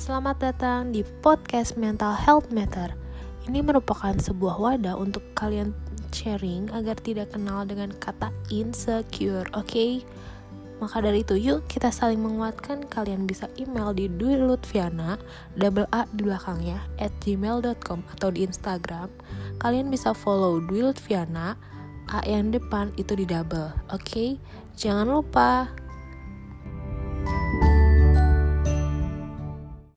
Selamat datang di podcast Mental Health Matter. Ini merupakan sebuah wadah untuk kalian sharing agar tidak kenal dengan kata insecure, oke? Okay? Maka dari itu, yuk kita saling menguatkan. Kalian bisa email di Dwi Lutfiana, double A di belakangnya, at gmail.com atau di Instagram. Kalian bisa follow Dwi Lutfiana, A yang depan itu di double, oke? Okay? Jangan lupa